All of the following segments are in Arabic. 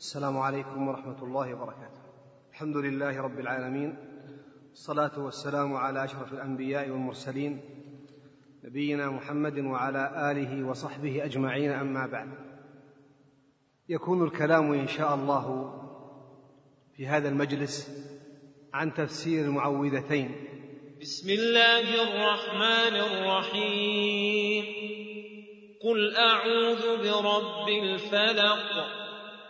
السلام عليكم ورحمة الله وبركاته. الحمد لله رب العالمين الصلاة والسلام على أشرف الأنبياء والمرسلين نبينا محمد وعلى آله وصحبه أجمعين أما بعد. يكون الكلام إن شاء الله في هذا المجلس عن تفسير المعوذتين. بسم الله الرحمن الرحيم قل أعوذ برب الفلق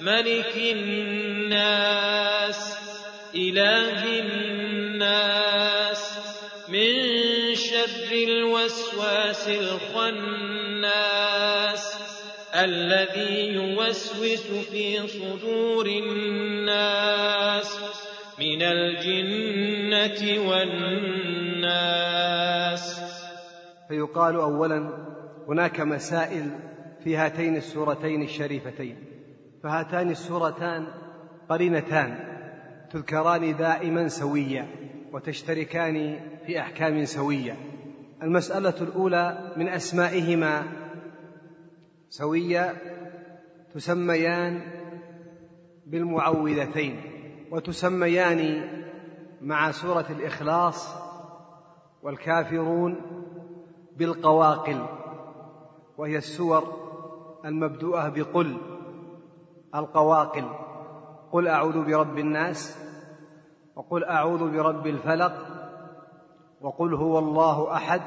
ملك الناس إله الناس من شر الوسواس الخناس الذي يوسوس في صدور الناس من الجنة والناس. فيقال أولا هناك مسائل في هاتين السورتين الشريفتين. فهاتان السورتان قرينتان تذكران دائما سويا وتشتركان في أحكام سوية. المسألة الأولى من أسمائهما سوية تسميان بالمعوذتين وتسميان مع سورة الإخلاص والكافرون بالقواقل وهي السور المبدوءة بقل. القواقل. قل أعوذ برب الناس وقل أعوذ برب الفلق وقل هو الله أحد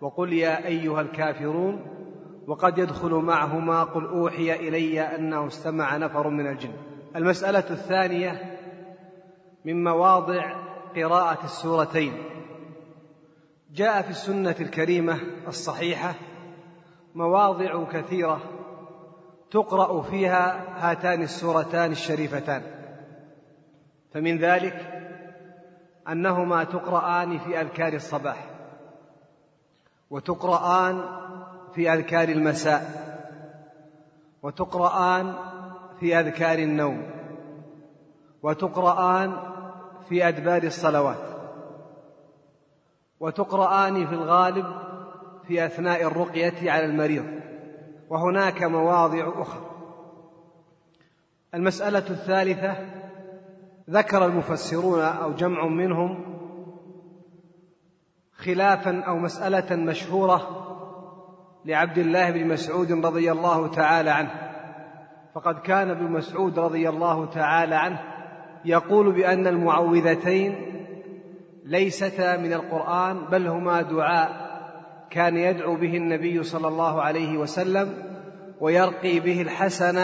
وقل يا أيها الكافرون وقد يدخل معهما قل أوحي إلي أنه استمع نفر من الجن. المسألة الثانية من مواضع قراءة السورتين. جاء في السنة الكريمة الصحيحة مواضع كثيرة تقرأ فيها هاتان السورتان الشريفتان. فمن ذلك أنهما تقرآن في أذكار الصباح وتقرآن في أذكار المساء وتقرآن في أذكار النوم وتقرآن في أدبار الصلوات وتقرآن في الغالب في أثناء الرقية على المريض. وهناك مواضع أخرى. المسألة الثالثة ذكر المفسرون أو جمع منهم خلافا أو مسألة مشهورة لعبد الله بن مسعود رضي الله تعالى عنه. فقد كان ابن مسعود رضي الله تعالى عنه يقول بأن المعوذتين ليستا من القرآن بل هما دعاء. كان يدعو به النبي صلى الله عليه وسلم ويرقي به الحسن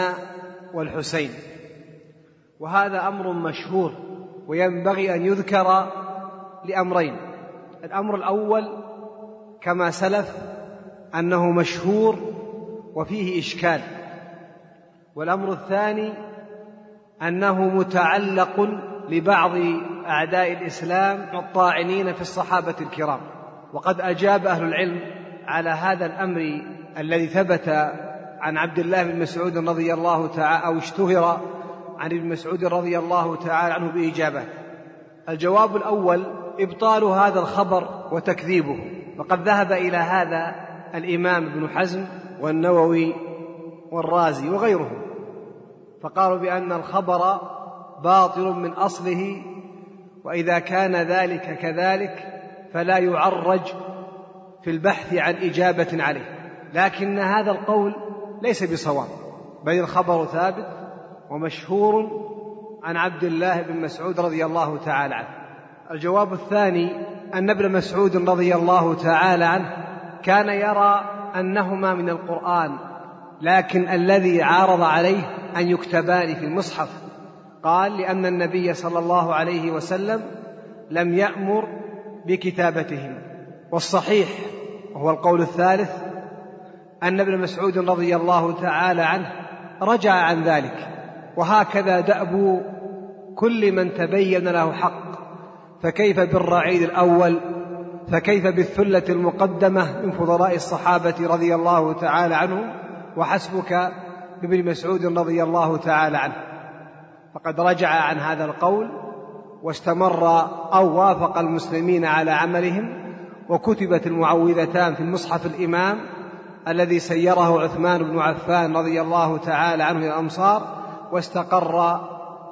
والحسين. وهذا أمر مشهور وينبغي أن يذكر لأمرين. الأمر الأول كما سلف أنه مشهور وفيه إشكال. والأمر الثاني أنه متعلق لبعض أعداء الإسلام الطاعنين في الصحابة الكرام. وقد أجاب أهل العلم على هذا الأمر الذي ثبت عن عبد الله بن مسعود رضي الله تعالى أو اشتهر عن ابن مسعود رضي الله تعالى عنه بإجابة. الجواب الأول إبطال هذا الخبر وتكذيبه. وقد ذهب إلى هذا الإمام ابن حزم والنووي والرازي وغيرهم فقالوا بأن الخبر باطل من أصله وإذا كان ذلك كذلك فلا يعرج في البحث عن إجابة عليه. لكن هذا القول ليس بصواب بل الخبر ثابت ومشهور عن عبد الله بن مسعود رضي الله تعالى عنه. الجواب الثاني أن ابن مسعود رضي الله تعالى عنه كان يرى أنهما من القرآن لكن الذي عارض عليه أن يكتبان في المصحف. قال لأن النبي صلى الله عليه وسلم لم يأمر بكتابتهما والصحيح وهو القول الثالث أن ابن مسعود رضي الله تعالى عنه رجع عن ذلك وهكذا دأب كل من تبين له حق. فكيف بالرعيل الأول؟ فكيف بالثلة المقدمة من فضلاء الصحابة رضي الله تعالى عنهم؟ وحسبك بابن مسعود رضي الله تعالى عنه. فقد رجع عن هذا القول واستمر أو وافق المسلمين على عملهم وكتبت المعوذتان في المصحف الإمام الذي سيره عثمان بن عفان رضي الله تعالى عنه إلى الأمصار واستقر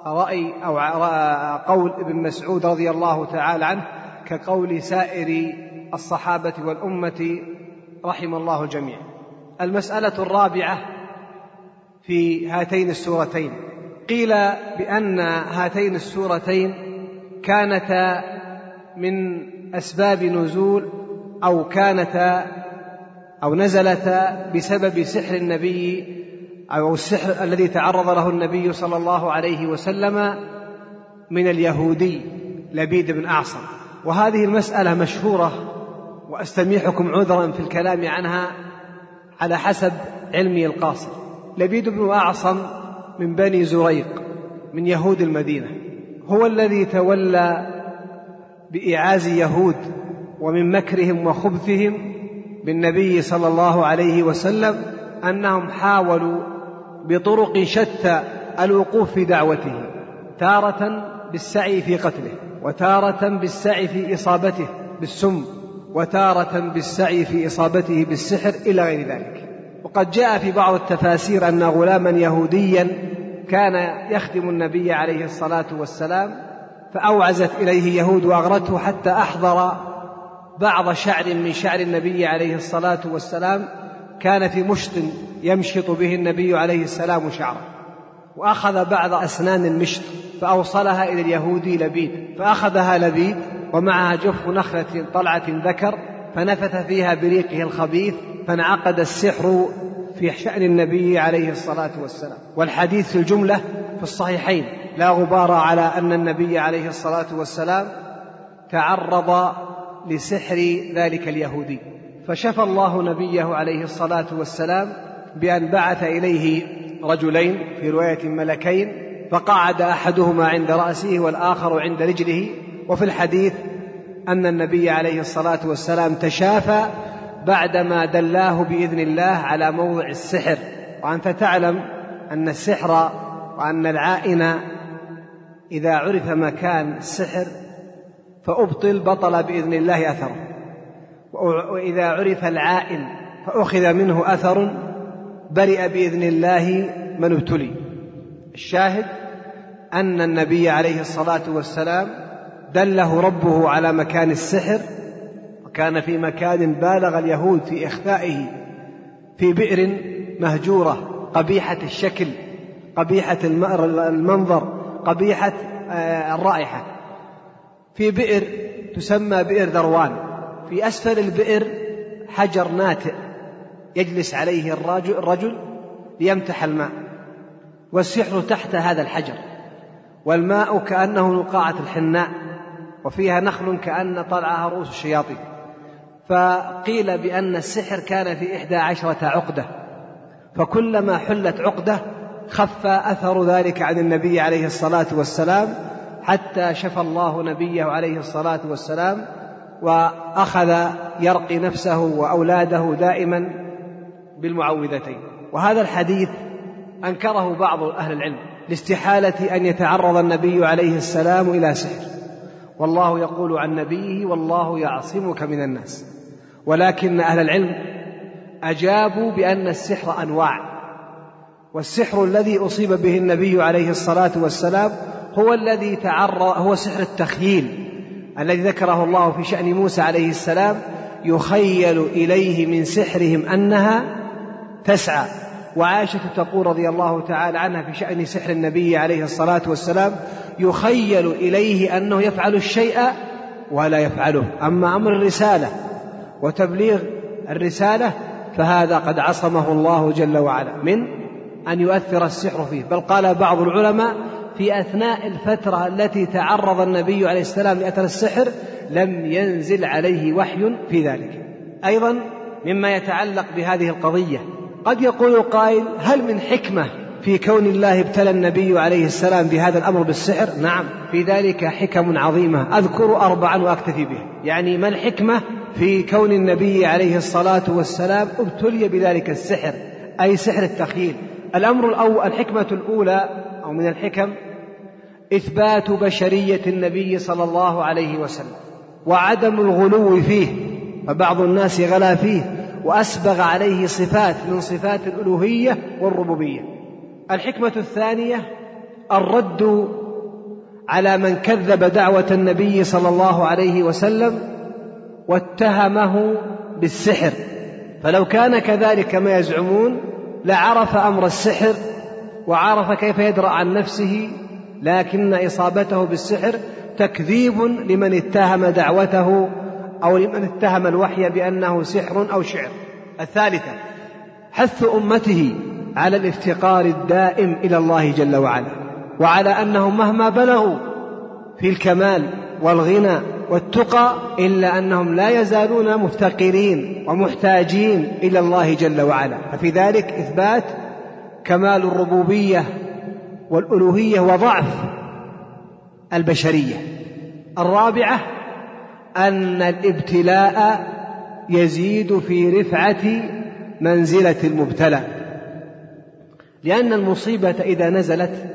رأي أو قول ابن مسعود رضي الله تعالى عنه كقول سائر الصحابة والأمة رحم الله الجميع. المسألة الرابعة في هاتين السورتين. قيل بأن هاتين السورتين كانتا من أسباب نزول أو كانتا أو نزلتا بسبب سحر النبي أو السحر الذي تعرض له النبي صلى الله عليه وسلم من اليهودي لبيد بن أعصم. وهذه المسألة مشهورة وأستميحكم عذرا في الكلام عنها على حسب علمي القاصر لبيد بن أعصم من بني زريق من يهود المدينة. هو الذي تولى بإعاز يهود ومن مكرهم وخبثهم بالنبي صلى الله عليه وسلم أنهم حاولوا بطرق شتى الوقوف في دعوته تارة بالسعي في قتله وتارة بالسعي في إصابته بالسم وتارة بالسعي في إصابته بالسحر إلى غير ذلك. وقد جاء في بعض التفاسير أن غلاما يهوديا كان يخدم النبي عليه الصلاة والسلام فأوعزت إليه يهود وأغرته حتى أحضر بعض شعر من شعر النبي عليه الصلاة والسلام كان في مشط يمشط به النبي عليه السلام شعره. وأخذ بعض أسنان المشط فأوصلها إلى اليهودي لبيد فأخذها لبيد ومعها جف نخلة طلعة ذكر فنفث فيها بريقه الخبيث فانعقد السحر في شأن النبي عليه الصلاة والسلام. والحديث في الجملة في الصحيحين. لا غبار على أن النبي عليه الصلاة والسلام تعرض لسحر ذلك اليهودي. فشفى الله نبيه عليه الصلاة والسلام بأن بعث إليه رجلين في رواية ملكين فقعد أحدهما عند رأسه والآخر عند رجله. وفي الحديث أن النبي عليه الصلاة والسلام تشافى بعدما دلاه بإذن الله على موضع السحر. وأنت تعلم أن السحر وأن العائن إذا عرف مكان السحر فأبطل بطل بإذن الله أثره. وإذا عرف العائن فأخذ منه أثر برئ بإذن الله من ابتلي. الشاهد أن النبي عليه الصلاة والسلام دله ربه على مكان السحر كان في مكان بالغ اليهود في إخفائه في بئر مهجورة قبيحة الشكل قبيحة المنظر قبيحة آه، الرائحة. في بئر تسمى بئر ذروان. في أسفل البئر حجر ناتئ يجلس عليه الرجل, الرجل ليمتح الماء. والسحر تحت هذا الحجر. والماء كأنه نقاعة الحناء وفيها نخل كأن طلعها رؤوس الشياطين. فقيل بأن السحر كان في إحدى عشرة عقدة فكلما حلت عقدة خف أثر ذلك عن النبي عليه الصلاة والسلام حتى شفى الله نبيه عليه الصلاة والسلام وأخذ يرقي نفسه وأولاده دائما بالمعوذتين. وهذا الحديث أنكره بعض أهل العلم لاستحالة أن يتعرض النبي عليه السلام إلى سحر. والله يقول عن نبيه والله يعصمك من الناس. ولكن أهل العلم أجابوا بأن السحر أنواع والسحر الذي أصيب به النبي عليه الصلاة والسلام هو الذي تعرى هو سحر التخييل الذي ذكره الله في شأن موسى عليه السلام يخيل إليه من سحرهم أنها تسعى. وعائشة تقول رضي الله تعالى عنها في شأن سحر النبي عليه الصلاة والسلام يخيل إليه أنه يفعل الشيء ولا يفعله. أما أمر الرسالة وتبليغ الرسالة فهذا قد عصمه الله جل وعلا من أن يؤثر السحر فيه. بل قال بعض العلماء في أثناء الفترة التي تعرض النبي عليه السلام لأثر السحر لم ينزل عليه وحي في ذلك. أيضا مما يتعلق بهذه القضية قد يقول قائل هل من حكمة في كون الله ابتلى النبي عليه السلام بهذا الأمر بالسحر؟ نعم في ذلك حكم عظيمة أذكر اربعا وأكتفي به. يعني ما الحكمة في كون النبي عليه الصلاة والسلام ابتلي بذلك السحر أي سحر التخييل الأمر الأول الحكمة الأولى أو من الحكم إثبات بشرية النبي صلى الله عليه وسلم وعدم الغلو فيه فبعض الناس غلا فيه وأسبغ عليه صفات من صفات الألوهية والربوبية. الحكمة الثانية الرد على من كذب دعوة النبي صلى الله عليه وسلم واتهمه بالسحر. فلو كان كذلك كما يزعمون لعرف أمر السحر وعرف كيف يدرأ عن نفسه لكن إصابته بالسحر تكذيب لمن اتهم دعوته أو لمن اتهم الوحي بأنه سحر أو شعر. الثالثة حث أمته على الافتقار الدائم إلى الله جل وعلا وعلى انهم مهما بلغوا في الكمال والغنى والتقى إلا أنهم لا يزالون مفتقرين ومحتاجين إلى الله جل وعلا. ففي ذلك إثبات كمال الربوبية والألوهية وضعف البشرية. الرابعة أن الابتلاء يزيد في رفعة منزلة المبتلى لأن المصيبة إذا نزلت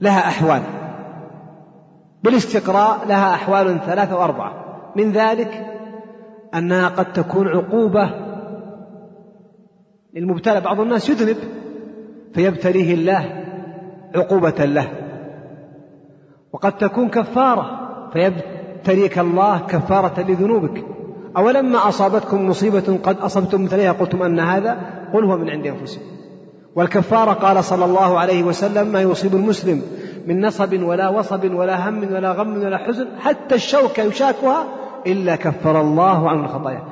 لها أحوال. بالاستقراء لها أحوال ثلاثة وأربعة. من ذلك أنها قد تكون عقوبة للمبتلى. بعض الناس يذنب فيبتليه الله عقوبة له. وقد تكون كفارة فيبتليك الله كفارة لذنوبك. أولما أصابتكم مصيبة قد أصبتم مثلها قلتم أن هذا قل هو من عند أنفسكم. والكفارة قال صلى الله عليه وسلم ما يصيب المسلم من نصب ولا وصب ولا هم ولا غم ولا حزن حتى الشوكة يشاكها إلا كفر الله عنه الخطايا.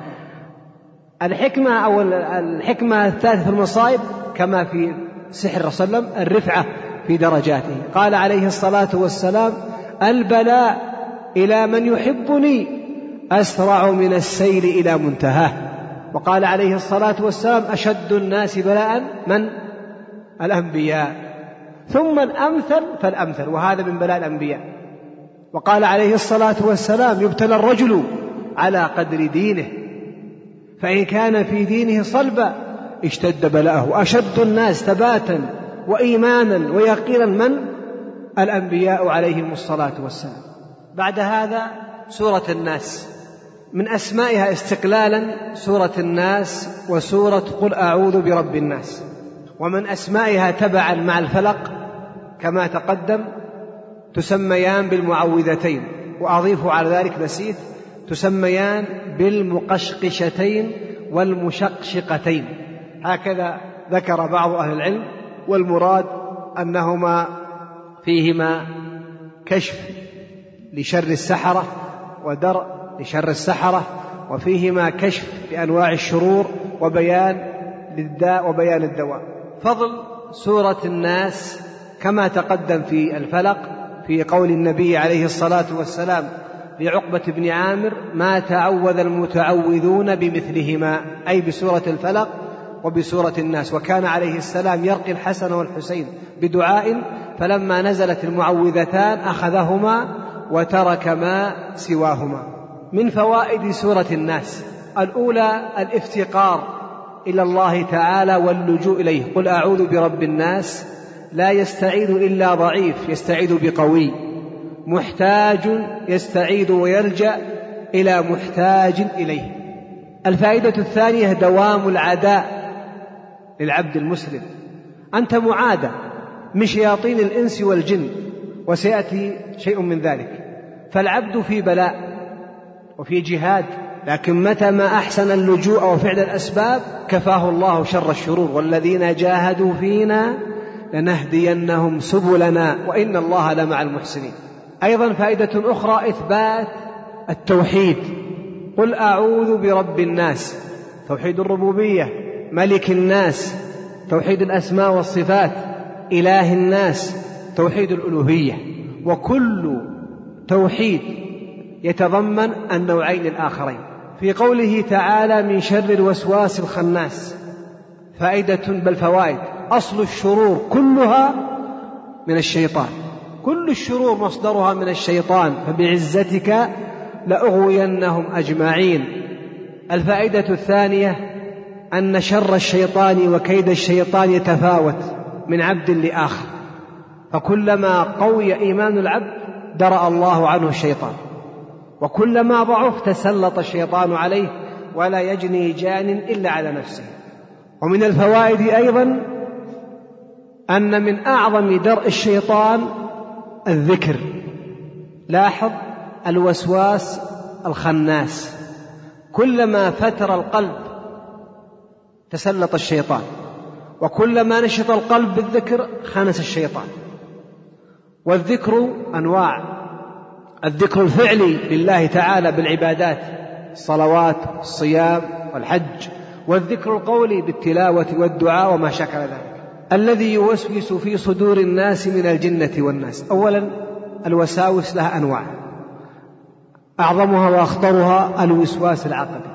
الحكمة أو الحكمة الثالثة في المصائب كما في سحر صلى الله عليه وسلم الرفعة في درجاته. قال عليه الصلاة والسلام البلاء إلى من يحبني أسرع من السير إلى منتهاه. وقال عليه الصلاة والسلام أشد الناس بلاء من الأنبياء. ثم الأمثل فالأمثل وهذا من بلاء الأنبياء. وقال عليه الصلاة والسلام يبتلى الرجل على قدر دينه فإن كان في دينه صلبا اشتد بلاءه. أشد الناس ثباتا وإيمانا ويقينا من؟ الأنبياء عليهم الصلاة والسلام. بعد هذا سورة الناس. من أسمائها استقلالا سورة الناس وسورة قل أعوذ برب الناس. ومن أسمائها تبعا مع الفلق كما تقدم تسميان بالمعوذتين وأضيف على ذلك نسيت تسميان بالمقشقشتين والمشقشقتين. هكذا ذكر بعض أهل العلم والمراد أنهما فيهما كشف لشر السحرة ودرء لشر السحرة وفيهما كشف لأنواع الشرور وبيان للداء وبيان الدواء. فضل سورة الناس كما تقدم في الفلق في قول النبي عليه الصلاة والسلام لعقبة بن عامر ما تعوذ المتعوذون بمثلهما. أي بسورة الفلق وبسورة الناس. وكان عليه السلام يرقي الحسن والحسين بدعاء فلما نزلت المعوذتان أخذهما وترك ما سواهما. من فوائد سورة الناس الأولى الافتقار إلى الله تعالى واللجوء إليه. قل أعوذ برب الناس لا يستعيذ إلا ضعيف يستعيذ بقوي. محتاج يستعيذ ويلجأ إلى محتاج إليه. الفائدة الثانية دوام العداء للعبد المسلم. أنت معادى من شياطين الإنس والجن وسيأتي شيء من ذلك. فالعبد في بلاء وفي جهاد لكن متى ما أحسن اللجوء وفعل الأسباب كفاه الله شر الشرور. والذين جاهدوا فينا لنهدينهم سبلنا وإن الله لمع المحسنين. أيضا فائدة أخرى إثبات التوحيد. قل أعوذ برب الناس توحيد الربوبية ملك الناس توحيد الأسماء والصفات إله الناس توحيد الألوهية. وكل توحيد يتضمن النوعين الآخرين. في قوله تعالى من شر الوسواس الخناس فائدة بل فوائد. أصل الشرور كلها من الشيطان. كل الشرور مصدرها من الشيطان فبعزتك لأغوينهم أجمعين. الفائدة الثانية أن شر الشيطان وكيد الشيطان يتفاوت من عبد لآخر. فكلما قوي إيمان العبد درأ الله عنه الشيطان. وكلما ضعف تسلط الشيطان عليه ولا يجني جان إلا على نفسه. ومن الفوائد أيضا أن من أعظم درء الشيطان الذكر. لاحظ الوسواس الخناس. كلما فتر القلب تسلط الشيطان وكلما نشط القلب بالذكر خنس الشيطان. والذكر أنواع. الذكر الفعلي لله تعالى بالعبادات الصلوات الصيام والحج. والذكر القولي بالتلاوة والدعاء وما شكل ذلك. الذي يوسوس في صدور الناس من الجنة والناس. أولا الوساوس لها أنواع. أعظمها وأخطرها الوسواس العقدي.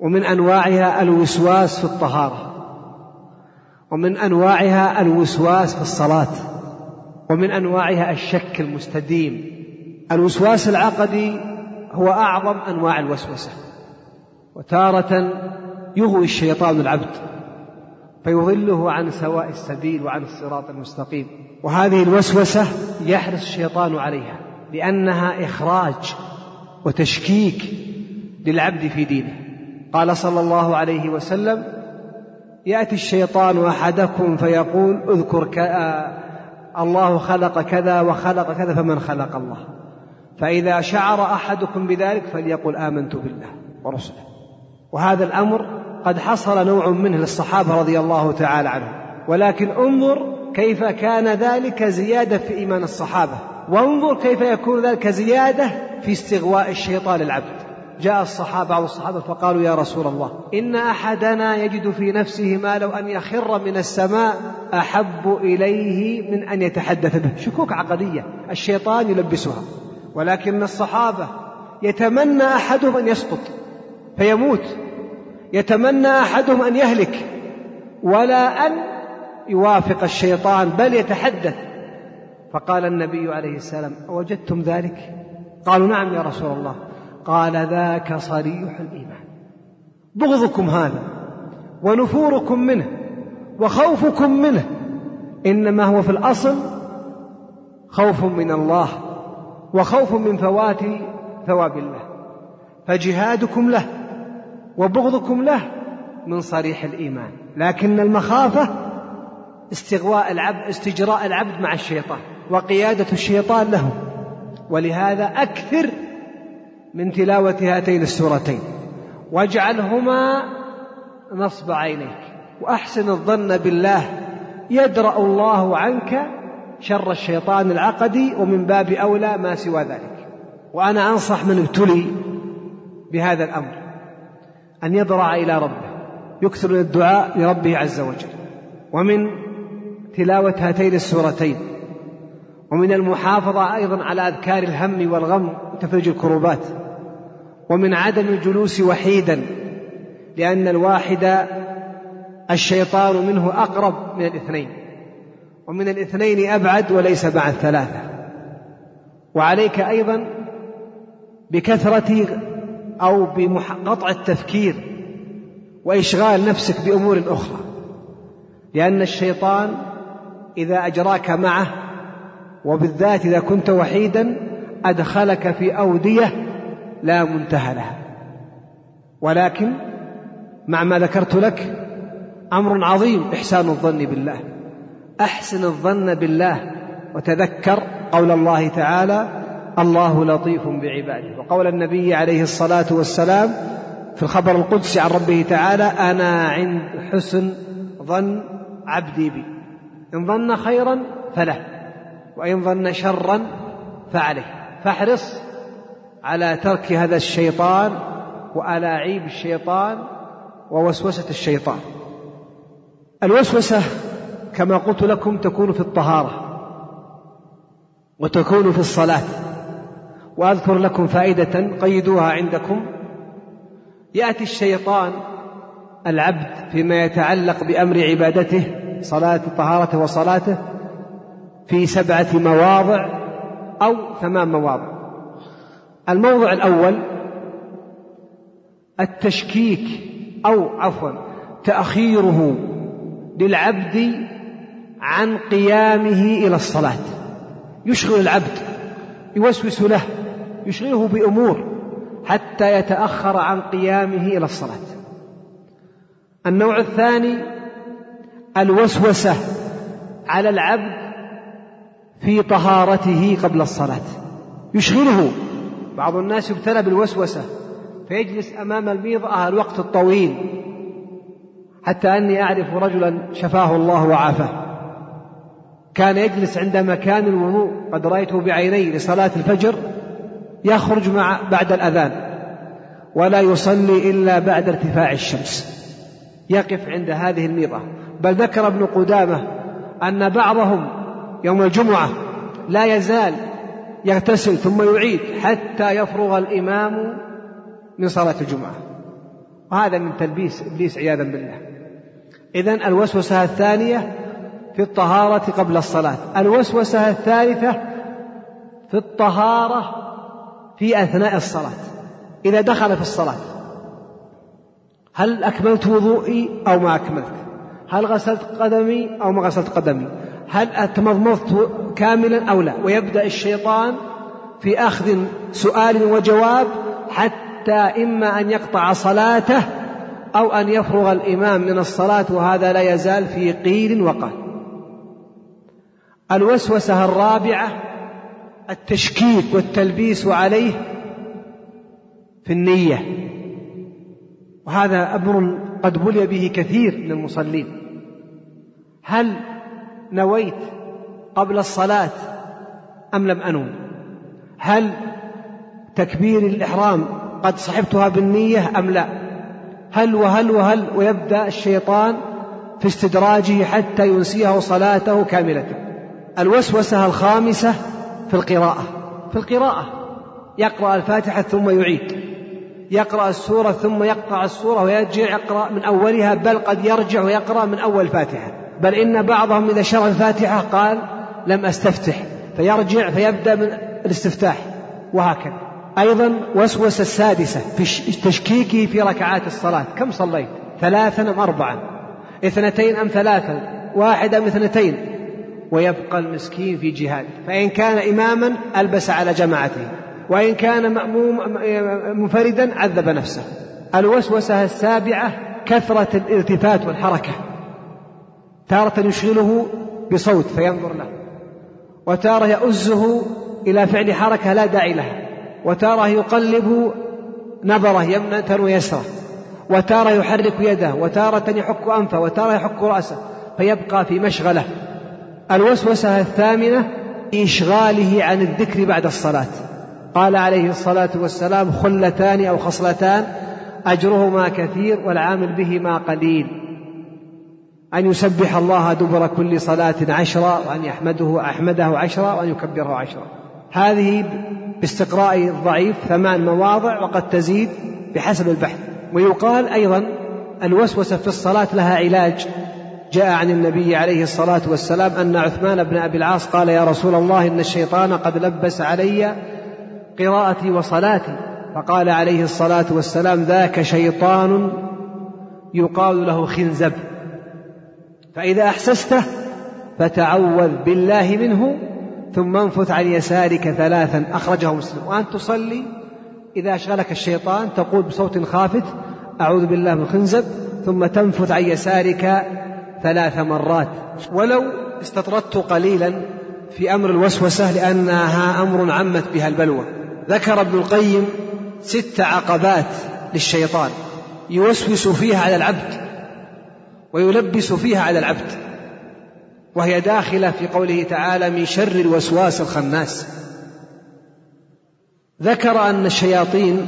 ومن أنواعها الوسواس في الطهارة. ومن أنواعها الوسواس في الصلاة. ومن أنواعها الشك المستديم. الوسواس العقدي هو أعظم أنواع الوسوسة. وتارة يغوي الشيطان العبد. فيضله عن سواء السبيل وعن الصراط المستقيم. وهذه الوسوسة يحرص الشيطان عليها لأنها إخراج وتشكيك للعبد في دينه. قال صلى الله عليه وسلم يأتي الشيطان أحدكم فيقول اذكر الله خلق كذا وخلق كذا فمن خلق الله. فإذا شعر أحدكم بذلك فليقل آمنت بالله ورسله. وهذا الأمر قد حصل نوع منه للصحابة رضي الله تعالى عنهم. ولكن انظر كيف كان ذلك زيادة في إيمان الصحابة. وانظر كيف يكون ذلك زيادة في استغواء الشيطان العبد. جاء الصحابة بعض الصحابة فقالوا يا رسول الله إن أحدنا يجد في نفسه ما لو أن يخر من السماء أحب إليه من أن يتحدث به. شكوك عقدية الشيطان يلبسها. ولكن الصحابة يتمنى أحدهم أن يسقط فيموت. يتمنى أحدهم أن يهلك ولا أن يوافق الشيطان بل يتحدث. فقال النبي عليه السلام أوجدتم ذلك؟ قالوا نعم يا رسول الله. قال ذاك صريح الإيمان. بغضكم هذا ونفوركم منه وخوفكم منه إنما هو في الأصل خوف من الله وخوف من فوات ثواب الله فجهادكم له. وبغضكم له من صريح الإيمان. لكن المخافة استغواء العبد استجراء العبد مع الشيطان وقيادة الشيطان له. ولهذا أكثر من تلاوة هاتين السورتين. واجعلهما نصب عينيك. وأحسن الظن بالله يدرأ الله عنك شر الشيطان العقدي ومن باب أولى ما سوى ذلك. وأنا أنصح من ابتلي بهذا الأمر. أن يضرع إلى ربه يكثر من الدعاء لربه عز وجل. ومن تلاوة هاتين السورتين ومن المحافظة أيضا على أذكار الهم والغم وتفرج الكروبات ومن عدم الجلوس وحيدا لأن الواحد الشيطان منه أقرب من الاثنين. ومن الاثنين أبعد وليس بعد ثلاثة. وعليك أيضا بكثرة أو بقطع التفكير وإشغال نفسك بأمور أخرى. لأن الشيطان إذا أجراك معه وبالذات إذا كنت وحيدا أدخلك في أودية لا منتهى لها. ولكن مع ما ذكرت لك أمر عظيم إحسان الظن بالله. أحسن الظن بالله وتذكر قول الله تعالى الله لطيف بعباده. وقول النبي عليه الصلاة والسلام في الخبر القدسي عن ربه تعالى أنا عند حسن ظن عبدي بي. إن ظن خيرا فله وإن ظن شرا فعليه. فاحرص على ترك هذا الشيطان والاعيب الشيطان ووسوسة الشيطان. الوسوسة كما قلت لكم تكون في الطهارة وتكون في الصلاة. وأذكر لكم فائدة قيدوها عندكم. يأتي الشيطان العبد فيما يتعلق بأمر عبادته صلاة طهارته وصلاته في سبعة مواضع أو ثمان مواضع. الموضع الأول التشكيك أو عفوا تأخيره للعبد عن قيامه إلى الصلاة. يشغل العبد يوسوس له يشغله بأمور حتى يتأخر عن قيامه إلى الصلاة. النوع الثاني الوسوسة على العبد في طهارته قبل الصلاة. يشغله. بعض الناس يبتلى بالوسوسة فيجلس أمام الميضأة الوقت الطويل حتى أني أعرف رجلا شفاه الله وعافاه. كان يجلس عند مكان الوضوء قد رأيته بعيني لصلاة الفجر يخرج مع بعد الأذان ولا يصلي إلا بعد ارتفاع الشمس. يقف عند هذه الميضة. بل ذكر ابن قدامة أن بعضهم يوم الجمعة لا يزال يغتسل ثم يعيد حتى يفرغ الإمام من صلاة الجمعة. وهذا من تلبيس إبليس عياذا بالله. إذن الوسوسة الثانية في الطهارة قبل الصلاة. الوسوسة الثالثة في الطهارة في أثناء الصلاة إذا دخل في الصلاة هل أكملت وضوئي أو ما أكملت؟ هل غسلت قدمي أو ما غسلت قدمي؟ هل تمضمضت كاملا أو لا؟ ويبدأ الشيطان في أخذ سؤال وجواب حتى إما أن يقطع صلاته أو أن يفرغ الإمام من الصلاة وهذا لا يزال في قيل وقال. الوسوسة الرابعة التشكيك والتلبيس عليه في النية. وهذا أمر قد بلي به كثير من المصلين. هل نويت قبل الصلاة أم لم أنو؟ هل تكبير الإحرام قد صحبتها بالنية أم لا؟ هل وهل وهل ويبدأ الشيطان في استدراجه حتى ينسيه صلاته كاملة؟ الوسوسة الخامسة في القراءة. في القراءة. يقرأ الفاتحة ثم يعيد. يقرأ السورة ثم يقطع السورة ويرجع يقرأ من أولها بل قد يرجع ويقرأ من أول الفاتحة بل إن بعضهم إذا شرع الفاتحة قال لم أستفتح. فيرجع فيبدأ من الاستفتاح. وهكذا. أيضا وسوسة السادسة في تشكيكه في ركعات الصلاة. كم صليت؟ ثلاثا أم أربعا؟ اثنتين أم ثلاثا؟ واحدة أم اثنتين؟ ويبقى المسكين في جهاد. فإن كان إماما ألبس على جماعته وإن كان مأموم منفردا عذب نفسه. الوسوسة السابعة كثرة الالتفات والحركة. تارة يشغله بصوت فينظر له. وتارة يؤزه إلى فعل حركة لا داعي لها. وتارة يقلب نظره يمنة ويسرة. وتارة يحرك يده. وتارة يحك أنفه. وتارة يحك رأسه. فيبقى في مشغلة. الوسوسة الثامنة إشغاله عن الذكر بعد الصلاة. قال عليه الصلاة والسلام خلتان أو خصلتان أجرهما كثير والعامل بهما قليل. أن يسبح الله دبر كل صلاة عشرا وأن يحمده أحمده عشرا وأن يكبره عشرا هذه باستقراء الضعيف ثمان مواضع وقد تزيد بحسب البحث. ويقال أيضا الوسوسة في الصلاة لها علاج. جاء عن النبي عليه الصلاة والسلام أن عثمان بن أبي العاص قال يا رسول الله إن الشيطان قد لبس علي قراءتي وصلاتي. فقال عليه الصلاة والسلام ذاك شيطان يقال له خنزب. فإذا أحسسته فتعوذ بالله منه ثم انفث عن يسارك ثلاثا. أخرجه مسلم. وأن تصلي إذا أشغلك الشيطان تقول بصوت خافت أعوذ بالله من الخنزب ثم تنفث عن يسارك ثلاث مرات. ولو استطردت قليلا في أمر الوسوسة لأنها أمر عمت بها البلوى. ذكر ابن القيم ست عقبات للشيطان. يوسوس فيها على العبد ويلبس فيها على العبد. وهي داخلة في قوله تعالى من شر الوسواس الخناس ذكر أن الشياطين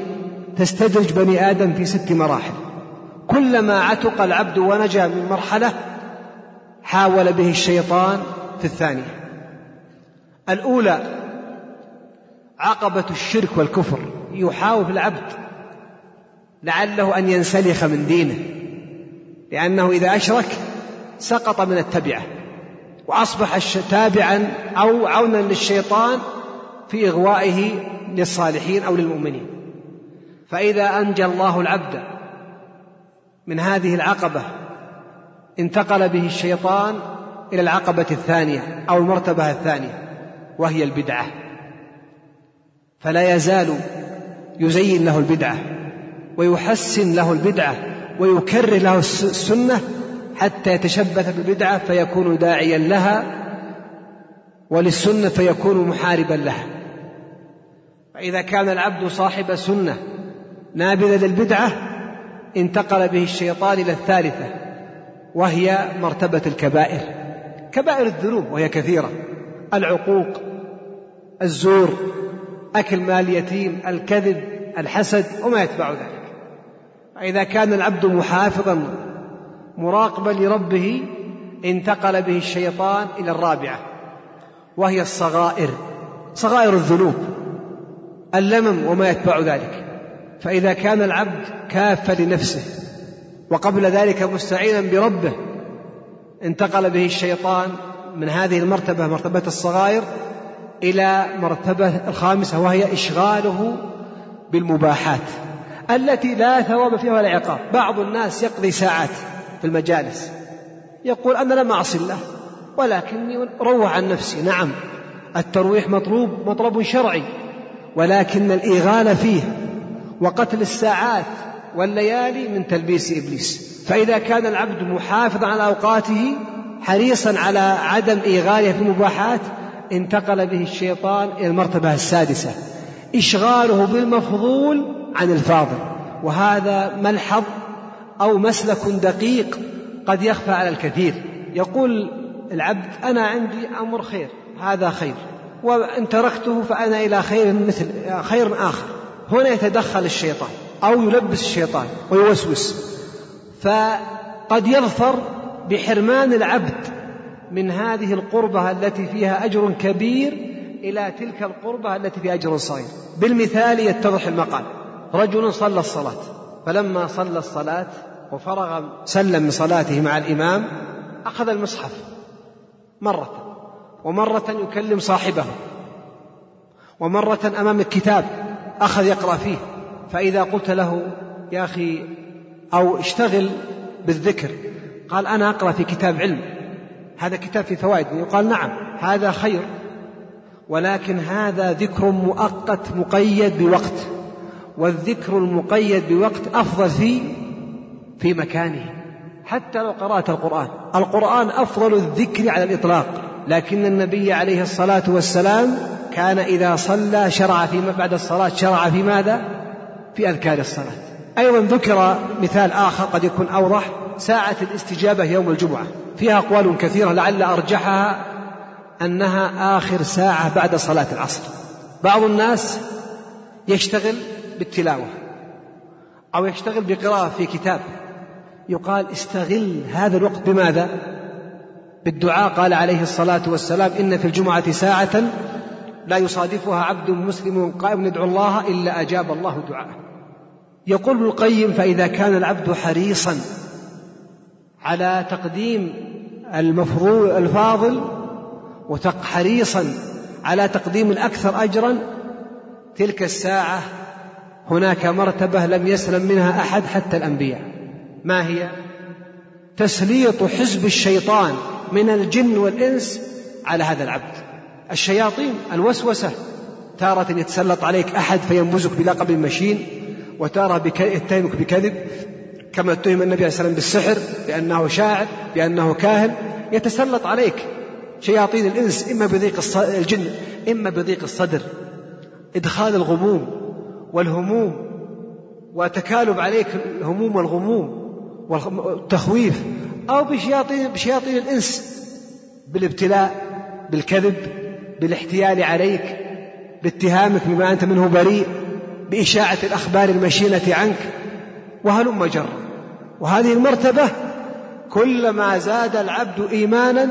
تستدرج بني آدم في ست مراحل. كلما عتق العبد ونجا من مرحلة حاول به الشيطان في الثانية. الأولى عقبة الشرك والكفر يحاول العبد لعله أن ينسلخ من دينه لأنه إذا أشرك سقط من التبعة وأصبح تابعا أو عونا للشيطان في إغوائه للصالحين أو للمؤمنين. فإذا أنجى الله العبد من هذه العقبة انتقل به الشيطان إلى العقبة الثانية أو المرتبة الثانية وهي البدعة. فلا يزال يزين له البدعة ويحسن له البدعة ويكرر له السنة حتى يتشبث بالبدعة فيكون داعيا لها وللسنة فيكون محاربا لها. فإذا كان العبد صاحب سنة نابذا للبدعة انتقل به الشيطان إلى الثالثة وهي مرتبة الكبائر. كبائر الذنوب وهي كثيرة. العقوق الزور أكل مال يتيم الكذب الحسد وما يتبع ذلك. فإذا كان العبد محافظا مراقبا لربه انتقل به الشيطان إلى الرابعة وهي الصغائر. صغائر الذنوب اللمم وما يتبع ذلك. فإذا كان العبد كافا لنفسه وقبل ذلك مستعينا بربه. انتقل به الشيطان من هذه المرتبة مرتبة الصغائر إلى مرتبة الخامسة وهي إشغاله بالمباحات التي لا ثواب فيها ولا عقاب. بعض الناس يقضي ساعات في المجالس يقول أنا لم أعصي الله ولكني روح عن نفسي. نعم الترويح مطلوب مطلب شرعي ولكن الإيغال فيه وقتل الساعات والليالي من تلبيس إبليس. فإذا كان العبد محافظا على أوقاته حريصا على عدم إيغاله في المباحات انتقل به الشيطان إلى المرتبة السادسة. إشغاله بالمفضول عن الفاضل. وهذا ملحظ أو مسلك دقيق قد يخفى على الكثير. يقول العبد أنا عندي أمر خير هذا خير. وإن تركته فأنا إلى خير مثل خير آخر. هنا يتدخل الشيطان. أو يلبس الشيطان ويوسوس. فقد يظفر بحرمان العبد من هذه القربة التي فيها أجر كبير إلى تلك القربة التي فيها أجر صغير. بالمثال يتضح المقال. رجل صلى الصلاة. فلما صلى الصلاة وفرغ سلم من صلاته مع الإمام أخذ المصحف مرة ومرة يكلم صاحبه ومرة أمام الكتاب أخذ يقرأ فيه. فإذا قلت له يا أخي أو اشتغل بالذكر قال أنا أقرأ في كتاب علم. هذا كتاب في فوائد. يقال نعم هذا خير. ولكن هذا ذكر مؤقت مقيد بوقت والذكر المقيد بوقت أفضل في في مكانه. حتى لو قرأت القرآن. القرآن أفضل الذكر على الإطلاق. لكن النبي عليه الصلاة والسلام كان إذا صلى شرع في بعد الصلاة شرع في ماذا؟ في أذكار الصلاة. أيضا ذكر مثال آخر قد يكون أوضح ساعة الاستجابة يوم الجمعة. فيها أقوال كثيرة لعل أرجحها أنها آخر ساعة بعد صلاة العصر. بعض الناس يشتغل بالتلاوة أو يشتغل بقراءة في كتاب. يقال استغل هذا الوقت بماذا؟ بالدعاء. قال عليه الصلاة والسلام إن في الجمعة ساعة لا يصادفها عبد مسلم قائم يدعو الله إلا أجاب الله دعاءه. يقول ابن القيم فإذا كان العبد حريصا على تقديم المفروض الفاضل وحريصا على تقديم الأكثر أجرا تلك الساعة هناك مرتبة لم يسلم منها أحد حتى الأنبياء. ما هي؟ تسليط حزب الشيطان من الجن والإنس على هذا العبد. الشياطين الوسوسة تارة يتسلط عليك أحد فينبزك بلقب مشين. وتارة يتهمك بكذب كما اتهم النبي عليه والسلام بالسحر بأنه شاعر بأنه كاهن يتسلط عليك شياطين الإنس إما بضيق الجن إما بضيق الصدر. إدخال الغموم والهموم وتكالب عليك الهموم والغموم والتخويف أو بشياطين بشياطين الإنس بالابتلاء بالكذب بالاحتيال عليك باتهامك بما أنت منه بريء. بإشاعة الأخبار المشينة عنك وهلم جر؟ وهذه المرتبة كلما زاد العبد إيمانا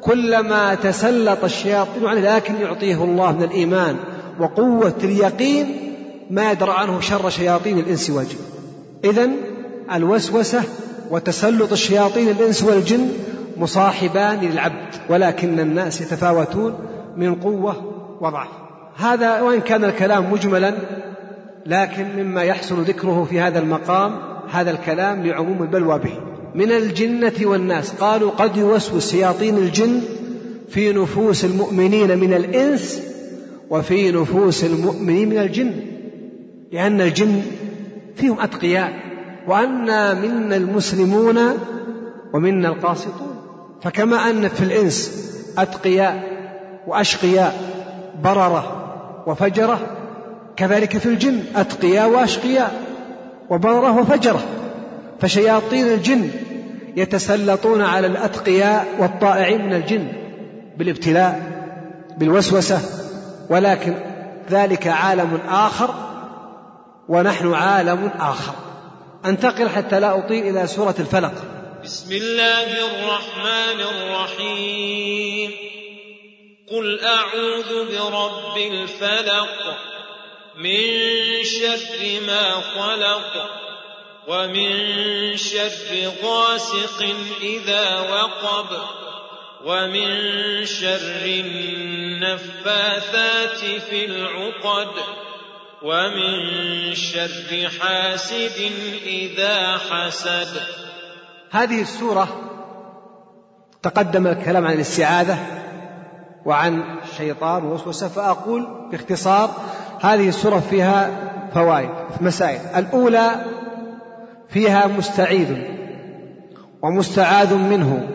كلما تسلط الشياطين عليه لكن يعطيه الله من الإيمان وقوة اليقين ما يدرى عنه شر شياطين الإنس والجن. إذا الوسوسة وتسلط الشياطين الإنس والجن مصاحبان للعبد ولكن الناس يتفاوتون من قوة وضعف. هذا وإن كان الكلام مجملا لكن مما يحسن ذكره في هذا المقام هذا الكلام لعموم البلوى به. من الجنة والناس قالوا قد يوسوس شياطين الجن في نفوس المؤمنين من الإنس وفي نفوس المؤمنين من الجن. لأن الجن فيهم أتقياء وأنا منا المسلمون ومنا القاسطون. فكما أن في الإنس أتقياء وأشقياء بررة وفجرة كذلك في الجن أتقياء وأشقياء وبررة وفجرة. فشياطين الجن يتسلطون على الأتقياء والطائعين من الجن بالابتلاء بالوسوسة. ولكن ذلك عالم آخر ونحن عالم آخر. أنتقل حتى لا أطيل إلى سورة الفلق. بسم الله الرحمن الرحيم. قل أعوذ برب الفلق من شر ما خلق ومن شر غاسق إذا وقب ومن شر النفاثات في العقد ومن شر حاسد إذا حسد هذه السورة تقدم الكلام عن الاستعاذة وعن الشيطان ووسوسة فأقول باختصار هذه السورة فيها فوائد مسائل. الأولى فيها مستعيذ ومستعاذ منه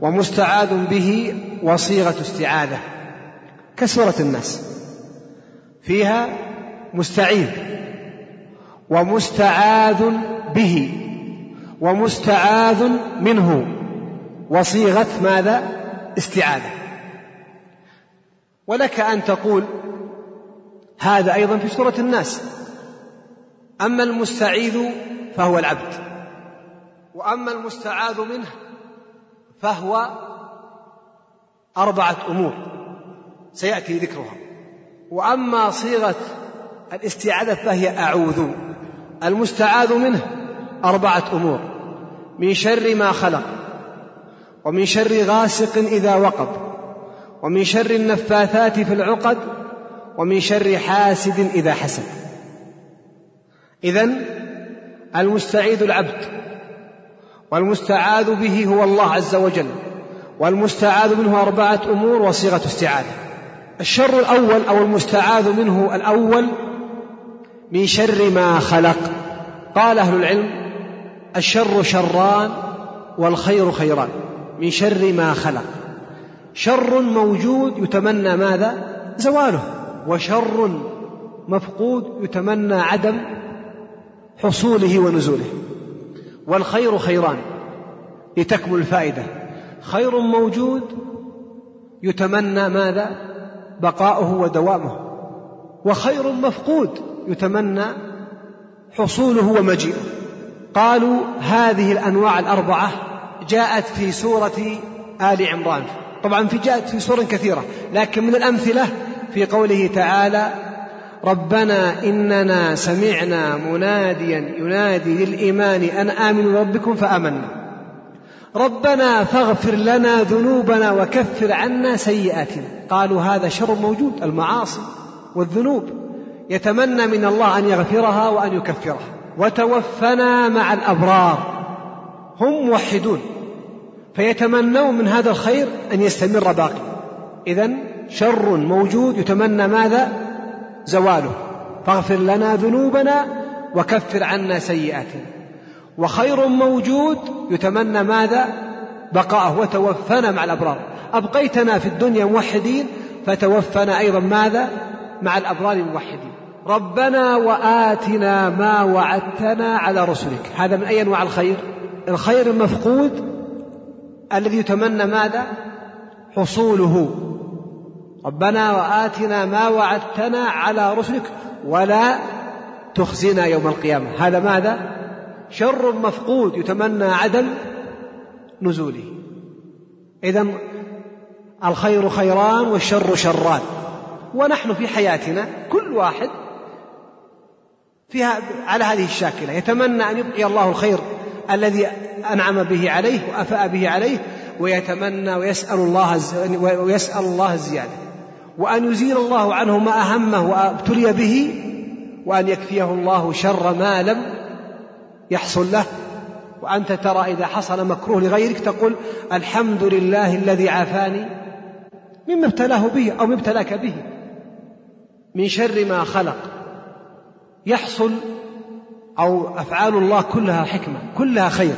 ومستعاذ به وصيغة استعاذة كسورة الناس. فيها مستعيذ ومستعاذ به ومستعاذ منه وصيغة ماذا؟ استعاذة. ولك أن تقول هذا أيضا في سورة الناس. أما المستعيذ فهو العبد وأما المستعاذ منه فهو أربعة أمور سيأتي ذكرها. وأما صيغة الاستعاذة فهي أعوذ المستعاذ منه أربعة أمور من شر ما خلق ومن شر غاسق إذا وقب ومن شر النفاثات في العقد ومن شر حاسد إذا حسد. إذن المستعيذ العبد والمستعاذ به هو الله عز وجل والمستعاذ منه أربعة أمور وصيغة استعاذة. الشر الأول أو المستعاذ منه الأول من شر ما خلق. قال أهل العلم الشر شران والخير خيران من شر ما خلق. شر موجود يتمنى ماذا؟ زواله. وشر مفقود يتمنى عدم حصوله ونزوله. والخير خيران لتكمل الفائدة. خير موجود يتمنى ماذا؟ بقاؤه ودوامه. وخير مفقود يتمنى حصوله ومجيئه. قالوا هذه الأنواع الأربعة جاءت في سورة آل عمران. طبعا في جاءت في سور كثيرة لكن من الأمثلة في قوله تعالى ربنا إننا سمعنا مناديا ينادي للإيمان أن آمنوا ربكم فآمنا. ربنا فاغفر لنا ذنوبنا وكفر عنا سيئاتنا. قالوا هذا شر موجود المعاصي والذنوب. يتمنى من الله أن يغفرها وأن يكفرها. وتوفنا مع الأبرار. هم موحدون. فيتمنون من هذا الخير أن يستمر باقي. إذا شر موجود يتمنى ماذا؟ زواله. فاغفر لنا ذنوبنا وكفر عنا سيئاتنا. وخير موجود يتمنى ماذا؟ بقاءه. وتوفنا مع الأبرار. أبقيتنا في الدنيا موحدين فتوفنا أيضا ماذا؟ مع الأبرار موحدين. ربنا وآتنا ما وعدتنا على رسلك. هذا من أي أنواع الخير؟ الخير المفقود الذي يتمنى ماذا؟ حصوله. ربنا وآتنا ما وعدتنا على رسلك ولا تخزنا يوم القيامة. هذا ماذا؟ شر مفقود يتمنى عدم نزوله. إذا الخير خيران والشر شران. ونحن في حياتنا كل واحد فيها على هذه الشاكلة. يتمنى أن يبقي الله الخير الذي أنعم به عليه وأفاء به عليه ويتمنى ويسأل الله ويسأل الله الزيادة. وأن يزيل الله عنه ما أهمه وأبتلي به وأن يكفيه الله شر ما لم يحصل له. وأنت ترى إذا حصل مكروه لغيرك تقول الحمد لله الذي عافاني مما ابتلاه به أو مما ابتلاك به من شر ما خلق. يحصل أو أفعال الله كلها حكمة كلها خير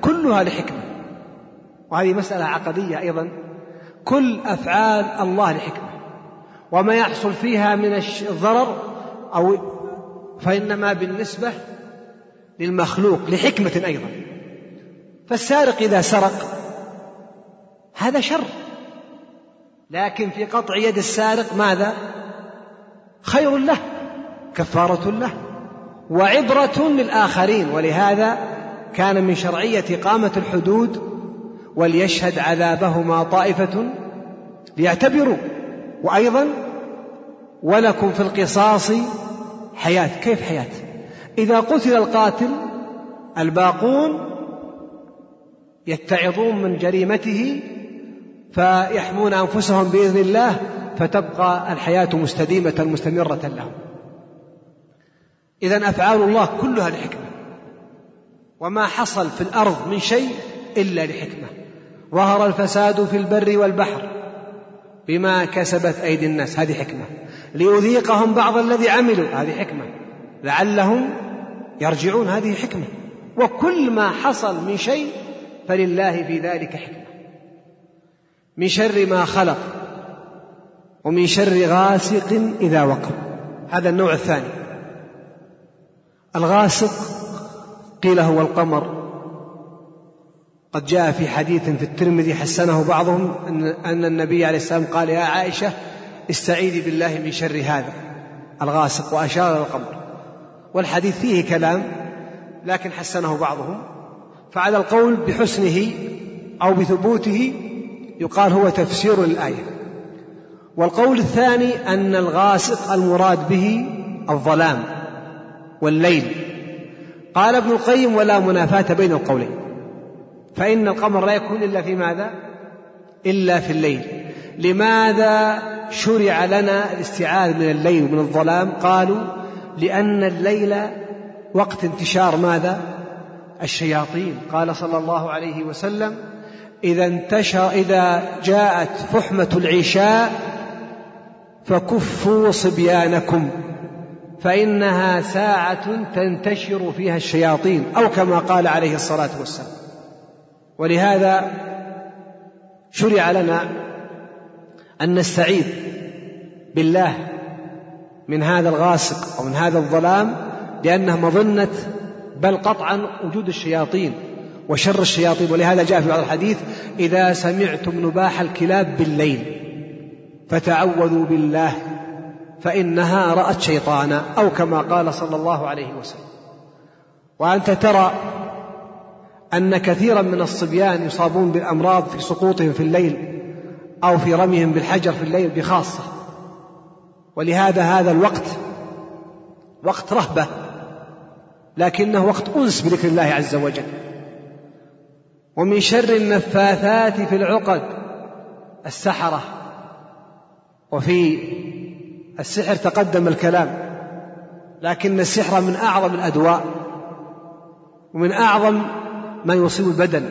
كلها لحكمة. وهذه مسألة عقدية أيضا. كل أفعال الله لحكمة. وما يحصل فيها من الضرر أو فإنما بالنسبة للمخلوق لحكمة أيضا. فالسارق إذا سرق هذا شر. لكن في قطع يد السارق ماذا؟ خير له كفارة له. وعبرة للآخرين ولهذا كان من شرعية إقامة الحدود وليشهد عذابهما طائفة ليعتبروا. وأيضا ولكم في القصاص حياة. كيف حياة؟ إذا قتل القاتل الباقون يتعظون من جريمته فيحمون أنفسهم بإذن الله فتبقى الحياة مستديمة مستمرة لهم. إذا أفعال الله كلها لحكمة. وما حصل في الأرض من شيء إلا لحكمة. ظهر الفساد في البر والبحر بما كسبت أيدي الناس. هذه حكمة. ليذيقهم بعض الذي عملوا. هذه حكمة. لعلهم يرجعون. هذه حكمة. وكل ما حصل من شيء فلله في ذلك حكمة. من شر ما خلق ومن شر غاسق إذا وقب. هذا النوع الثاني. الغاسق قيل هو القمر. قد جاء في حديث في الترمذي حسنه بعضهم أن, النبي عليه السلام قال يا عائشة استعيذي بالله من شر هذا. الغاسق وأشار إلى القمر. والحديث فيه كلام لكن حسنه بعضهم. فعلى القول بحسنه أو بثبوته يقال هو تفسير للآية. والقول الثاني أن الغاسق المراد به الظلام. والليل. قال ابن القيم ولا منافاة بين القولين. فإن القمر لا يكون إلا في ماذا؟ إلا في الليل. لماذا شرع لنا الاستعاذ من الليل ومن الظلام؟ قالوا لأن الليل وقت انتشار ماذا؟ الشياطين. قال صلى الله عليه وسلم إذا انتشر إذا جاءت فحمة العشاء فكفوا صبيانكم. فإنها ساعة تنتشر فيها الشياطين أو كما قال عليه الصلاة والسلام. ولهذا شرع لنا أن نستعيذ بالله من هذا الغاسق أو من هذا الظلام لأنه مظنة بل قطعا وجود الشياطين وشر الشياطين. ولهذا جاء في بعض الحديث إذا سمعتم نباح الكلاب بالليل فتعوذوا بالله فإنها رأت شيطانا أو كما قال صلى الله عليه وسلم. وأنت ترى أن كثيرا من الصبيان يصابون بالأمراض في سقوطهم في الليل أو في رميهم بالحجر في الليل بخاصة. ولهذا هذا الوقت وقت رهبة لكنه وقت أنس بذكر الله عز وجل. ومن شر النفاثات في العقد السحرة وفي السحر تقدم الكلام لكن السحر من أعظم الأدواء ومن أعظم ما يصيب البدن.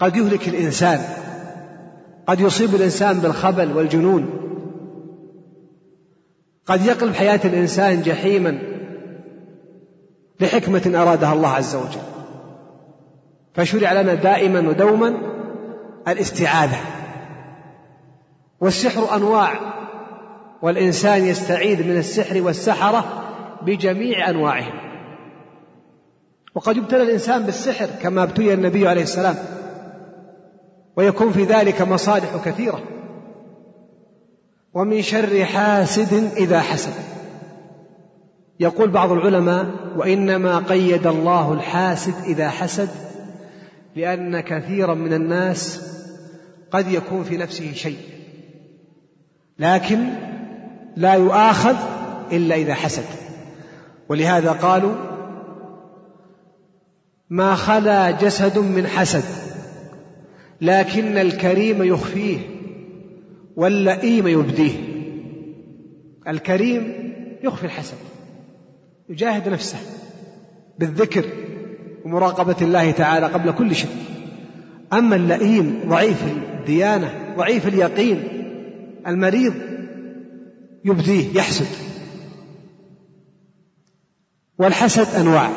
قد يهلك الإنسان قد يصيب الإنسان بالخبل والجنون قد يقلب حياة الإنسان جحيما لحكمة أرادها الله عز وجل. فشرع لنا دائما ودوما الاستعاذة. والسحر أنواع والإنسان يستعيذ من السحر والسحرة بجميع أنواعهم. وقد يبتلى الإنسان بالسحر كما ابتلي النبي عليه السلام ويكون في ذلك مصالح كثيرة. ومن شر حاسد إذا حسد. يقول بعض العلماء وإنما قيد الله الحاسد إذا حسد لأن كثيرا من الناس قد يكون في نفسه شيء. لكن لا يؤاخذ إلا إذا حسد. ولهذا قالوا ما خلا جسد من حسد لكن الكريم يخفيه واللئيم يبديه. الكريم يخفي الحسد يجاهد نفسه بالذكر ومراقبة الله تعالى قبل كل شيء. أما اللئيم ضعيف الديانة ضعيف اليقين المريض يبديه يحسد. والحسد أنواع.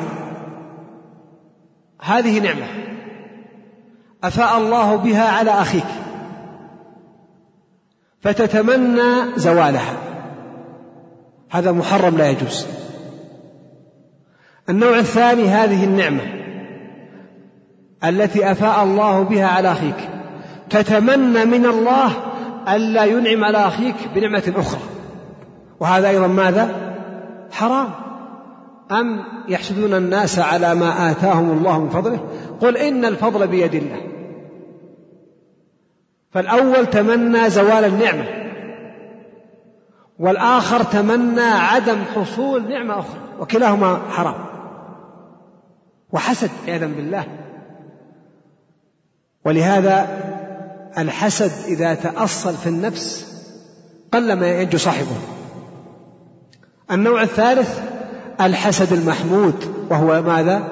هذه نعمة. أفاء الله بها على أخيك. فتتمنى زوالها. هذا محرم لا يجوز. النوع الثاني هذه النعمة. التي أفاء الله بها على أخيك. تتمنى من الله ألا ينعم على أخيك بنعمة أخرى. وهذا أيضا ماذا؟ حرام. أم يحسدون الناس على ما آتاهم الله من فضله؟ قل إن الفضل بيد الله. فالأول تمنى زوال النعمة والآخر تمنى عدم حصول نعمة أخرى وكلاهما حرام. وحسد عياذا بالله. ولهذا الحسد إذا تأصل في النفس قل ما ينجو صاحبه. النوع الثالث الحسد المحمود وهو ماذا؟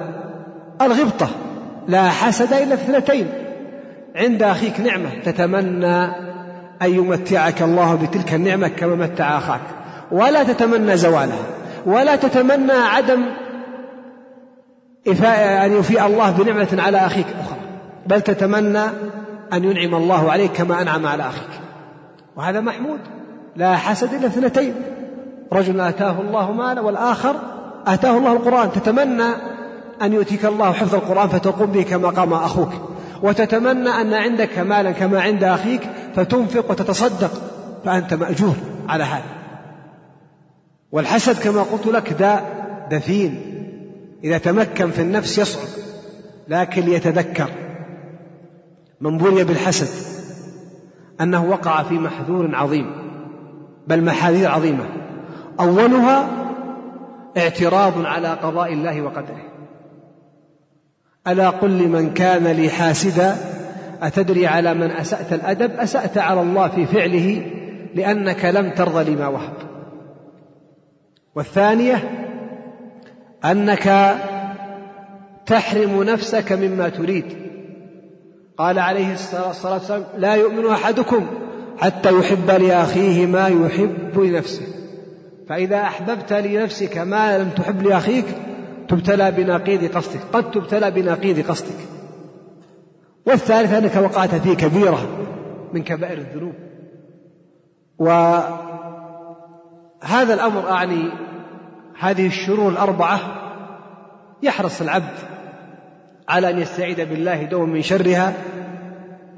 الغبطة. لا حسد إلا اثنتين. عند أخيك نعمة تتمنى أن يمتعك الله بتلك النعمة كما متع أخاك. ولا تتمنى زوالها. ولا تتمنى عدم أن يفيء الله بنعمة على أخيك أخرى. بل تتمنى أن ينعم الله عليك كما أنعم على أخيك. وهذا محمود. لا حسد إلا اثنتين. رجل آتاه الله مالا والآخر آتاه الله القرآن تتمنى أن يؤتيك الله حفظ القرآن فتقوم به كما قام أخوك وتتمنى أن عندك مالا كما عند أخيك فتنفق وتتصدق فأنت مأجور على هذا. والحسد كما قلت لك داء دفين إذا تمكن في النفس يصعب لكن ليتذكر. من بلي بالحسد أنه وقع في محذور عظيم بل محاذير عظيمة. أولها اعتراض على قضاء الله وقدره. ألا قل لمن كان لي حاسدا أتدري على من أسأت الأدب؟ أسأت على الله في فعله لأنك لم ترضى لما وهب. والثانية أنك تحرم نفسك مما تريد. قال عليه الصلاة والسلام لا يؤمن أحدكم حتى يحب لأخيه ما يحب لنفسه. فإذا أحببت لنفسك ما لم تحب لأخيك تبتلى بنقيض قصدك قد تبتلى بنقيض قصدك. والثالث أنك وقعت في كبيرة من كبائر الذنوب. وهذا الأمر أعني هذه الشرور الأربعة. يحرص العبد على أن يستعيذ بالله دوما من شرها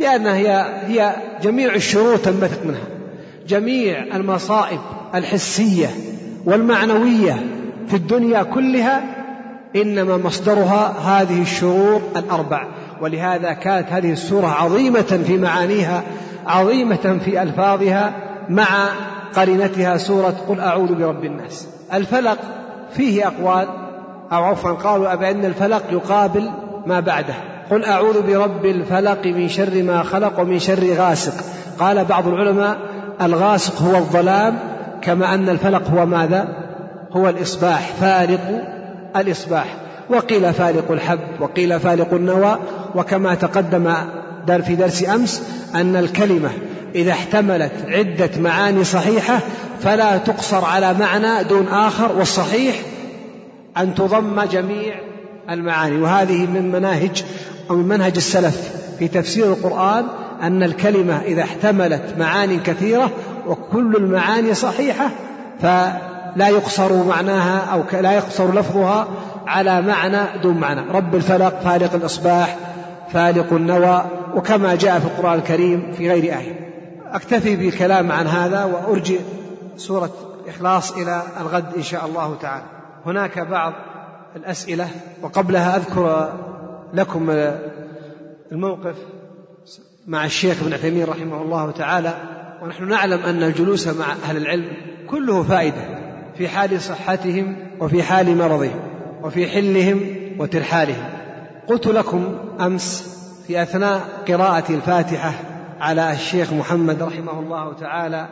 لأنها هي هي جميع الشرور تنبثق منها. جميع المصائب الحسية والمعنوية في الدنيا كلها إنما مصدرها هذه الشرور الأربع. ولهذا كانت هذه السورة عظيمة في معانيها عظيمة في ألفاظها مع قرينتها سورة قل أعوذ برب الناس. الفلق فيه أقوال أو عفوا قالوا بأن الفلق يقابل ما بعده. قل أعوذ برب الفلق من شر ما خلق ومن شر غاسق. قال بعض العلماء الغاسق هو الظلام كما أن الفلق هو ماذا؟ هو الإصباح فارق الإصباح. وقيل فالق الحب وقيل فالق النوى وكما تقدم في درس أمس أن الكلمة إذا احتملت عدة معاني صحيحة فلا تقصر على معنى دون آخر والصحيح أن تضم جميع المعاني. وهذه من مناهج أو من منهج السلف في تفسير القرآن أن الكلمة إذا احتملت معاني كثيرة وكل المعاني صحيحة فلا يقصر معناها أو لا يقصر لفظها على معنى دون معنى. رب الفلق فالق الإصباح فالق النوى وكما جاء في القرآن الكريم في غير آية. أكتفي بالكلام عن هذا وأرجئ سورة إخلاص إلى الغد إن شاء الله تعالى. هناك بعض الأسئلة وقبلها أذكر لكم الموقف. مع الشيخ ابن عثيمين رحمه الله تعالى ونحن نعلم أن الجلوس مع أهل العلم كله فائدة في حال صحتهم وفي حال مرضهم وفي حلهم وترحالهم. قلت لكم أمس في أثناء قراءة الفاتحة على الشيخ محمد رحمه الله تعالى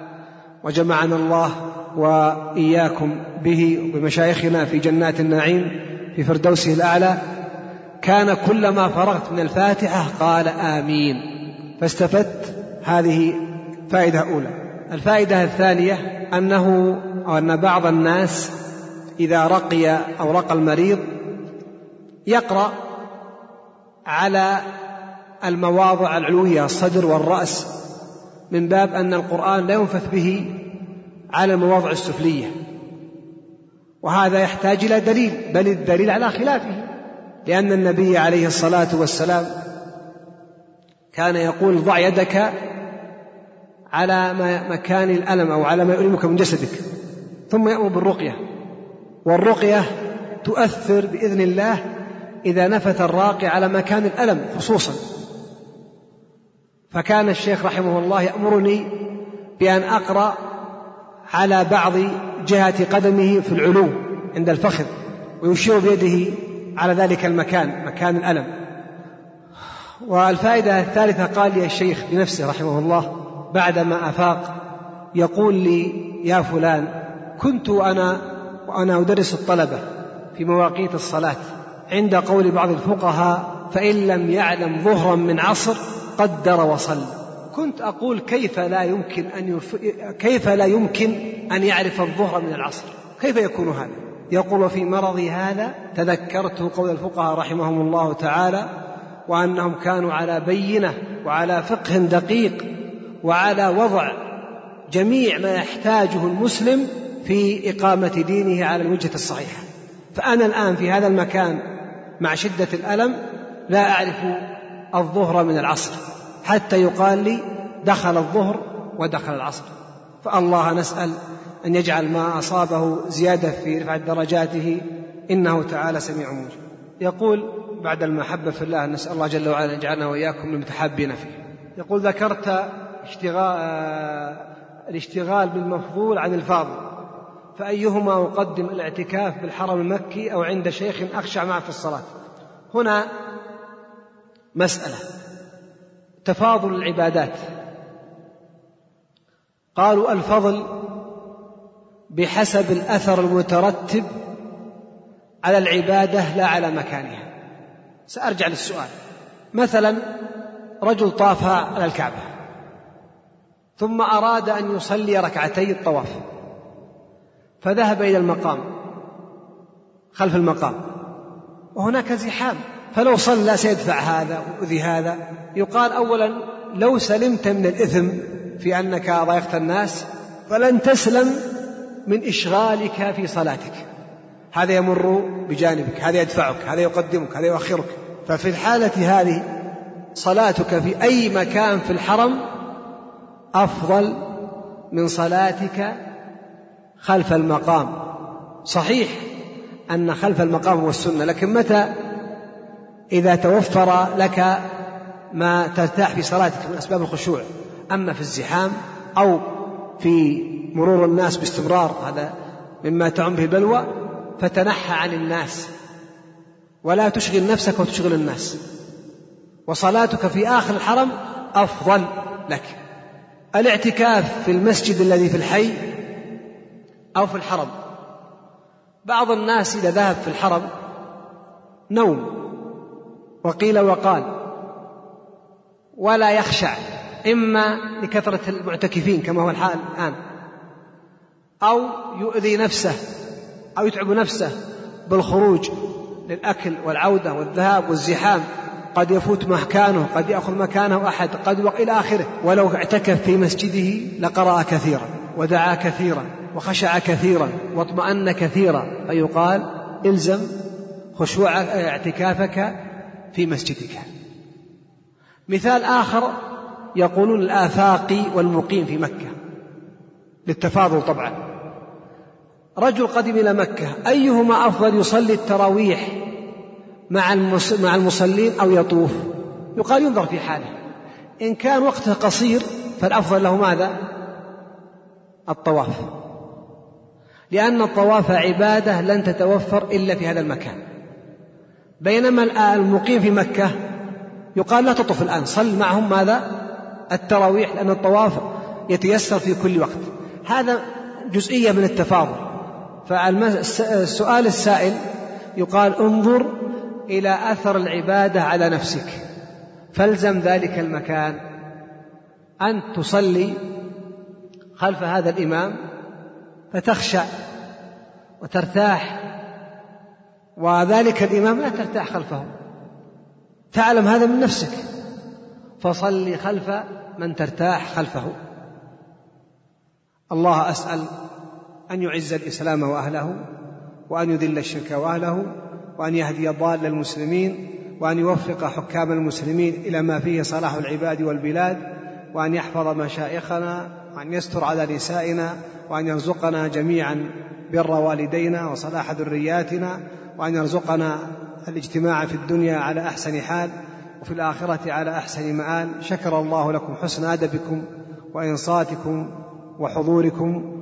وجمعنا الله وإياكم به وبمشايخنا في جنات النعيم في فردوسه الأعلى كان كلما فرغت من الفاتحة قال آمين. فاستفدت هذه فائدة أولى. الفائدة الثانية أنه أو أن بعض الناس إذا رقي أو رقى المريض يقرأ على المواضع العلوية الصدر والرأس من باب أن القرآن لا ينفث به على المواضع السفلية. وهذا يحتاج إلى دليل بل الدليل على خلافه لأن النبي عليه الصلاة والسلام كان يقول ضع يدك على مكان الألم أو على ما يؤلمك من جسدك ثم يأمر بالرقية والرقية تؤثر بإذن الله إذا نفث الراقي على مكان الألم خصوصا. فكان الشيخ رحمه الله يأمرني بأن أقرأ على بعض جهة قدمه في العلو عند الفخذ ويشير بيده على ذلك المكان مكان الألم. والفائدة الثالثة قال لي الشيخ بنفسه رحمه الله بعدما أفاق يقول لي يا فلان كنت أنا وأنا أدرس الطلبة في مواقيت الصلاة عند قول بعض الفقهاء فإن لم يعلم ظهرا من عصر قدر وصلى. كنت أقول كيف لا يمكن أن يف... كيف لا يمكن أن يعرف الظهر من العصر؟ كيف يكون هذا؟ يقول في مرضي هذا تذكرت قول الفقهاء رحمهم الله تعالى وأنهم كانوا على بينة وعلى فقه دقيق وعلى وضع جميع ما يحتاجه المسلم في إقامة دينه على الوجهة الصحيحة. فأنا الآن في هذا المكان مع شدة الألم لا أعرف الظهر من العصر. حتى يقال لي دخل الظهر ودخل العصر. فالله نسأل أن يجعل ما أصابه زيادة في رفعة درجاته. إنه تعالى سميع مجيب. يقول بعد المحبة في الله نسأل الله جل وعلا أن يجعلنا وإياكم من المتحابين فيه. يقول ذكرت اشتغال الاشتغال بالمفضول عن الفاضل. فأيهما أقدم الاعتكاف بالحرم المكي أو عند شيخ أخشع معه في الصلاة؟ هنا مسألة. تفاضل العبادات. قالوا الفضل بحسب الأثر المترتب على العبادة لا على مكانها. سأرجع للسؤال. مثلا رجل طاف على الكعبة ثم أراد أن يصلي ركعتي الطواف فذهب إلى المقام خلف المقام وهناك زحام فلو صلى سيدفع هذا ويؤذي هذا. يقال أولا لو سلمت من الإثم في أنك ضايقت الناس فلن تسلم من إشغالك في صلاتك. هذا يمر بجانبك هذا يدفعك هذا يقدمك هذا يؤخرك. ففي الحالة هذه صلاتك في أي مكان في الحرم أفضل من صلاتك خلف المقام. صحيح أن خلف المقام هو السنة لكن متى؟ إذا توفر لك ما ترتاح في صلاتك من أسباب الخشوع أما في الزحام أو في مرور الناس باستمرار هذا مما تعم به البلوى فتنحى عن الناس. ولا تشغل نفسك وتشغل الناس. وصلاتك في آخر الحرم أفضل لك. الاعتكاف في المسجد الذي في الحي أو في الحرم. بعض الناس إذا ذهب في الحرم نوم. وقيل وقال. ولا يخشع إما لكثرة المعتكفين كما هو الحال الآن. أو يؤذي نفسه. أو يتعب نفسه بالخروج للأكل والعودة والذهاب والزحام. قد يفوت مكانه قد يأخذ مكانه أحد قد إلى آخره. ولو اعتكف في مسجده لقرأ كثيرا ودعا كثيرا وخشع كثيرا واطمأن كثيرا. فيقال إلزم خشوع اعتكافك في مسجدك. مثال آخر يقولون الآفاقي والمقيم في مكة. للتفاضل طبعا. رجل قدم إلى مكة أيهما أفضل يصلي التراويح مع مع المصلين أو يطوف؟ يقال ينظر في حاله. إن كان وقته قصير فالأفضل له ماذا؟ الطواف. لأن الطواف عبادة لن تتوفر إلا في هذا المكان. بينما المقيم في مكة يقال لا تطف الآن صل معهم ماذا؟ التراويح لأن الطواف يتيسر في كل وقت. هذا جزئية من التفاضل. فالسؤال السائل يقال انظر إلى أثر العبادة على نفسك. فالزم ذلك المكان. أن تصلي خلف هذا الإمام فتخشع وترتاح. وذلك الإمام لا ترتاح خلفه. تعلم هذا من نفسك. فصل خلف من ترتاح خلفه. الله أسأل أن يعز الإسلام وأهله وأن يذل الشرك وأهله وأن يهدي ضال المسلمين وأن يوفق حكام المسلمين إلى ما فيه صلاح العباد والبلاد وأن يحفظ مشائخنا وأن يستر على نسائنا وأن يرزقنا جميعا بر والدينا وصلاح ذرياتنا وأن يرزقنا الاجتماع في الدنيا على أحسن حال وفي الآخرة على أحسن مآل. شكر الله لكم حسن أدبكم وإنصاتكم وحضوركم.